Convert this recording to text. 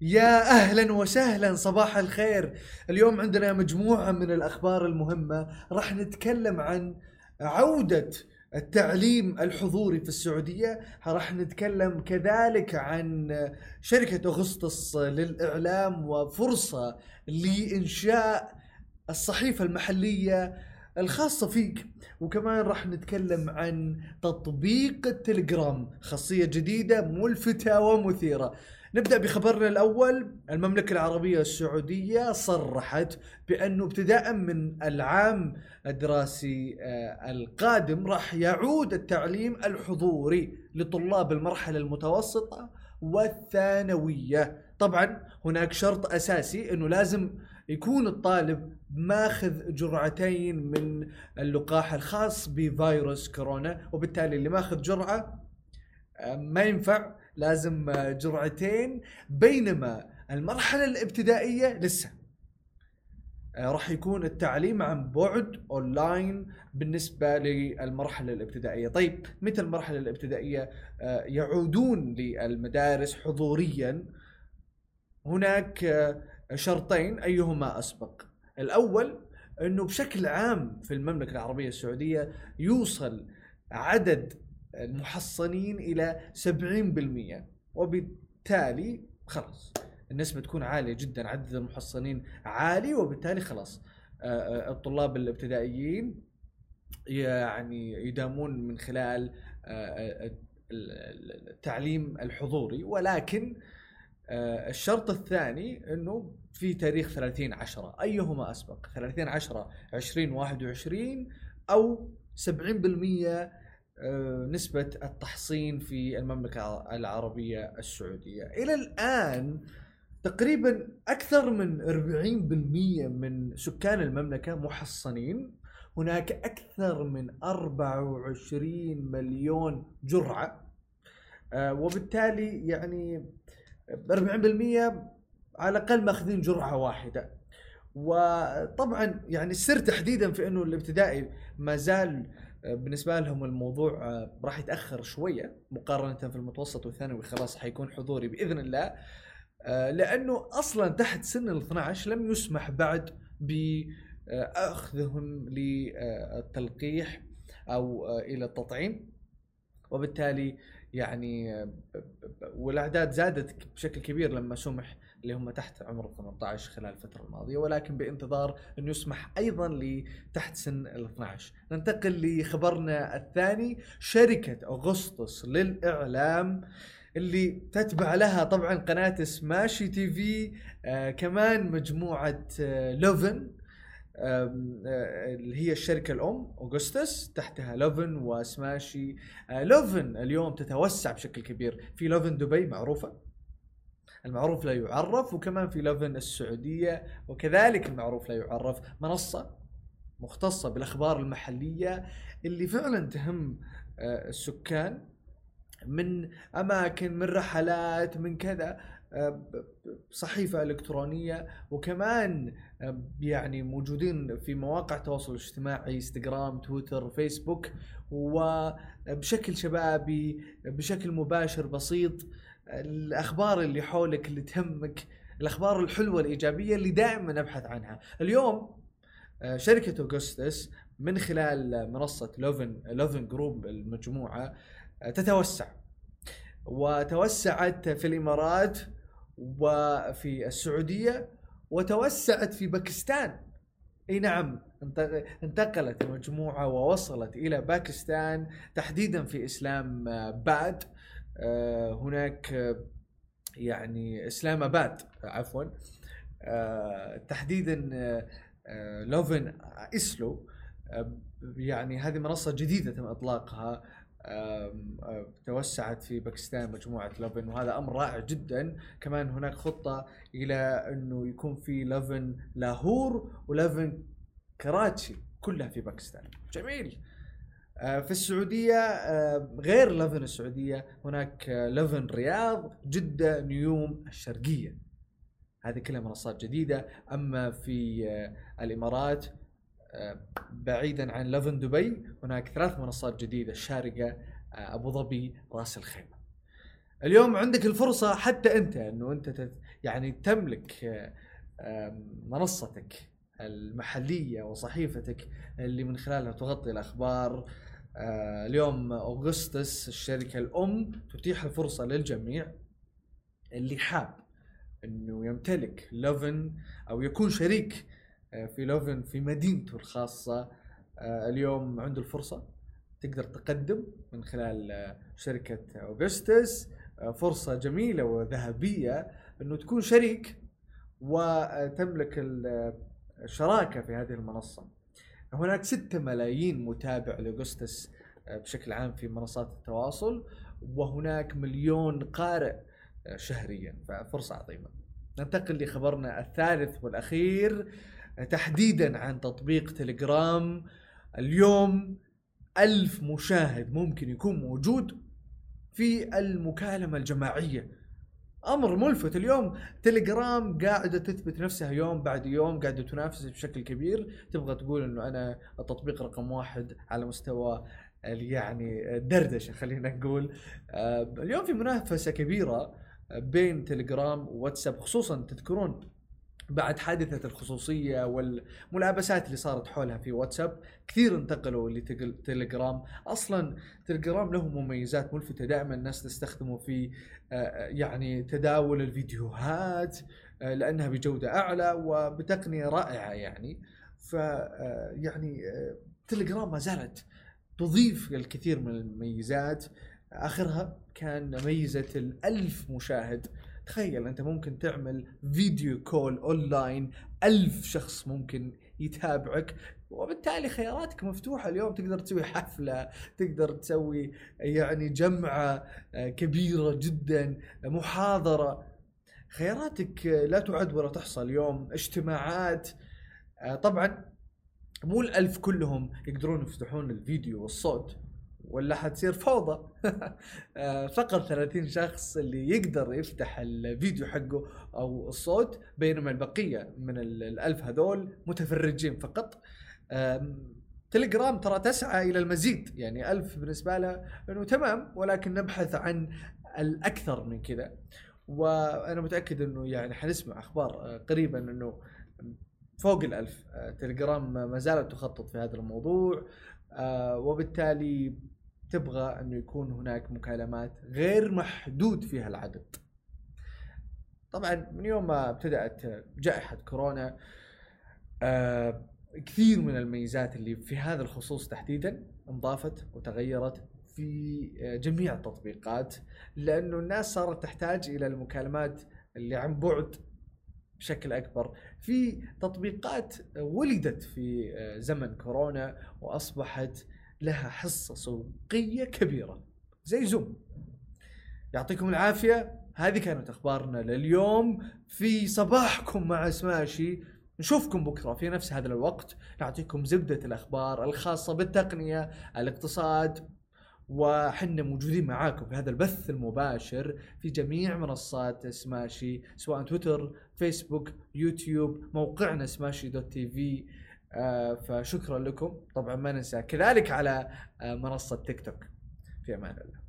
يا أهلا وسهلا صباح الخير. اليوم عندنا مجموعة من الأخبار المهمة. راح نتكلم عن عودة التعليم الحضوري في السعودية. راح نتكلم كذلك عن شركة أغسطس للإعلام وفرصة لإنشاء الصحيفة المحلية الخاصة فيك. وكمان راح نتكلم عن تطبيق التليجرام خاصية جديدة ملفتة ومثيرة. نبدأ بخبرنا الأول. المملكة العربية السعودية صرحت بأنه ابتداء من العام الدراسي آه، القادم راح يعود التعليم الحضوري لطلاب المرحلة المتوسطة والثانوية. طبعا هناك شرط أساسي أنه لازم يكون الطالب ماخذ جرعتين من اللقاح الخاص بفيروس كورونا وبالتالي اللي ماخذ جرعة آه، ما ينفع. لازم آه، جرعتين بينما المرحلة الابتدائية لسه. آه، راح يكون التعليم عن بعد اونلاين بالنسبة للمرحلة الابتدائية، طيب متى المرحلة الابتدائية؟ يعودون للمدارس حضوريا؟ هناك شرطين أيهما أسبق. الأول إنه بشكل عام في المملكة العربية السعودية يوصل عدد المحصنين إلى 70% وبالتالي خلاص النسبة تكون عالية جدا عدد المحصنين عالي وبالتالي خلاص آه، آه، الطلاب الابتدائيين يعني يدامون من خلال آه، التعليم الحضوري. ولكن الشرط الثاني إنه في تاريخ 30 10 أيهما أسبق؟ 30 10 2021 أو 70% آه نسبة التحصين في المملكة العربية السعودية. إلى الآن تقريبا أكثر من 40% من سكان المملكة محصنين. هناك أكثر من 24 مليون جرعة. آه وبالتالي يعني 40% على الأقل ماخذين جرعة واحدة. وطبعا يعني السر تحديدا في إنه الابتدائي ما زال آه، بالنسبة لهم الموضوع آه، راح يتأخر شوية مقارنة في المتوسط والثانوي خلاص حيكون حضوري بإذن الله آه، لأنه أصلا تحت سن ال 12 لم يسمح بعد بأخذهم للتلقيح أو إلى التطعيم وبالتالي يعني والأعداد زادت بشكل كبير لما سمح اللي هم تحت عمر 18 خلال الفترة الماضية ولكن بانتظار انه يسمح أيضا لتحت سن ال 12 ننتقل لخبرنا الثاني شركة أوغستس للإعلام اللي تتبع لها طبعا قناة سماشي تي في آه كمان مجموعة آه لوفن. اللي هي الشركة الأم أوغستس تحتها لوفن وسماشي. آه، لوفن اليوم تتوسع بشكل كبير. في لوفن دبي معروفة. المعروف لا يعرف وكمان في لوفن السعودية وكذلك المعروف لا يعرف. منصة مختصة بالأخبار المحلية اللي فعلا تهم آه، السكان. من أماكن من رحلات من كذا. صحيفه إلكترونية وكمان يعني موجودين في مواقع التواصل الاجتماعي إنستغرام تويتر فيسبوك وبشكل شبابي بشكل مباشر بسيط الأخبار اللي حولك اللي تهمك الأخبار الحلوة الإيجابية اللي دائما نبحث عنها. اليوم آه، شركة أوغستس من خلال منصة لوفن لوفن group المجموعة آه، تتوسع. وتوسعت في الإمارات وفي السعودية وتوسعت في باكستان. إي نعم انتقلت المجموعه ووصلت إلى باكستان تحديدا في إسلام باد آه، هناك آه، يعني إسلام اباد عفوا. آه، تحديدا لوفن إسلو. يعني هذه منصة جديدة تم إطلاقها. توسعت في باكستان مجموعة لوفن وهذا أمر رائع جدا. كمان هناك خطة إلى إنه يكون في لوفن لاهور ولوفن كراتشي كلها في باكستان. جميل. آه، في السعودية غير لوفن السعودية هناك لوفن رياض جدة نيوم الشرقية. هذه كلها منصات جديدة. أما في آه، الإمارات بعيدا عن لفن دبي هناك ثلاث منصات جديدة الشارقه آه، أبو ظبي راس الخيمة. اليوم عندك الفرصة حتى أنت إنه أنت يعني تملك آه، منصتك المحلية وصحيفتك اللي من خلالها تغطي الأخبار. آه، اليوم اوغستس الشركة الأم تتيح الفرصة للجميع اللي حاب إنه يمتلك لوفن أو يكون شريك في لوفن في مدينته الخاصة اليوم عنده الفرصة تقدر تقدم من خلال شركة أوغستس فرصة جميلة وذهبية إنه تكون شريك وتملك الشراكه في هذه المنصة. هناك 6 ملايين متابع لأوغستس بشكل عام في منصات التواصل وهناك مليون قارئ شهريا ففرصة عظيمة. ننتقل لخبرنا الثالث والأخير تحديدا عن تطبيق تليجرام اليوم ألف مشاهد ممكن يكون موجود في المكالمة الجماعية. أمر ملفت اليوم. تليجرام قاعدة تثبت نفسها يوم بعد يوم قاعدة تنافس بشكل كبير. تبغى تقول إنه أنا التطبيق رقم واحد على مستوى يعني الدردشة خلينا نقول. آه، اليوم في منافسة كبيرة بين تليجرام وواتساب خصوصا تذكرون بعد حادثة الخصوصية والملابسات اللي صارت حولها في واتساب كثير انتقلوا لتليجرام أصلا تليجرام له مميزات ملفتة دائما الناس تستخدمه في آه، يعني تداول الفيديوهات آه، لأنها بجودة أعلى وبتقنية رائعة يعني. ف آه، يعني تليجرام ما زالت تضيف الكثير من المميزات. آخرها كان ميزة الألف مشاهد تخيل أنت ممكن تعمل فيديو كول أونلاين ألف شخص ممكن يتابعك وبالتالي خياراتك مفتوحة. اليوم تقدر تسوي حفلة تقدر تسوي يعني جمعة آه، كبيرة جدا محاضرة. خياراتك لا تعد ولا تحصى اليوم اجتماعات آه، طبعا مو الألف كلهم يقدرون يفتحون الفيديو والصوت. ولا حتصير فوضى. آه، فقط 30 شخص اللي يقدر يفتح الفيديو حقه أو الصوت بينما البقية من الألف هذول متفرجين فقط. تليجرام ترى تسعى إلى المزيد يعني ألف بالنسبة لها إنه تمام ولكن نبحث عن الأكثر من كذا. وأنا متأكد إنه يعني حنسمع أخبار آه، قريبا إنه فوق الألف آه، تليجرام ما زالت تخطط في هذا الموضوع. وبالتالي تبغى انه يكون هناك مكالمات غير محدود فيها العدد. طبعا من يوم ما ابتدأت جائحة كورونا آه كثير من الميزات اللي في هذا الخصوص تحديدا انضافت وتغيرت في آه، جميع التطبيقات لأنه الناس صارت تحتاج إلى المكالمات اللي عن بعد بشكل أكبر. في تطبيقات ولدت في آه، زمن كورونا وأصبحت لها حصة سوقية كبيرة. زي زوم. يعطيكم العافية. هذه كانت أخبارنا لليوم. في صباحكم مع سماشي. نشوفكم بكرة في نفس هذا الوقت. نعطيكم زبدة الأخبار الخاصة بالتقنية الاقتصاد وحنا موجودين معاكم في هذا البث المباشر في جميع منصات سماشي سواء تويتر فيسبوك يوتيوب موقعنا سماشي dot TV. فشكرا لكم. طبعا ما ننسى. كذلك على آه، منصة تيك توك. في أمان الله.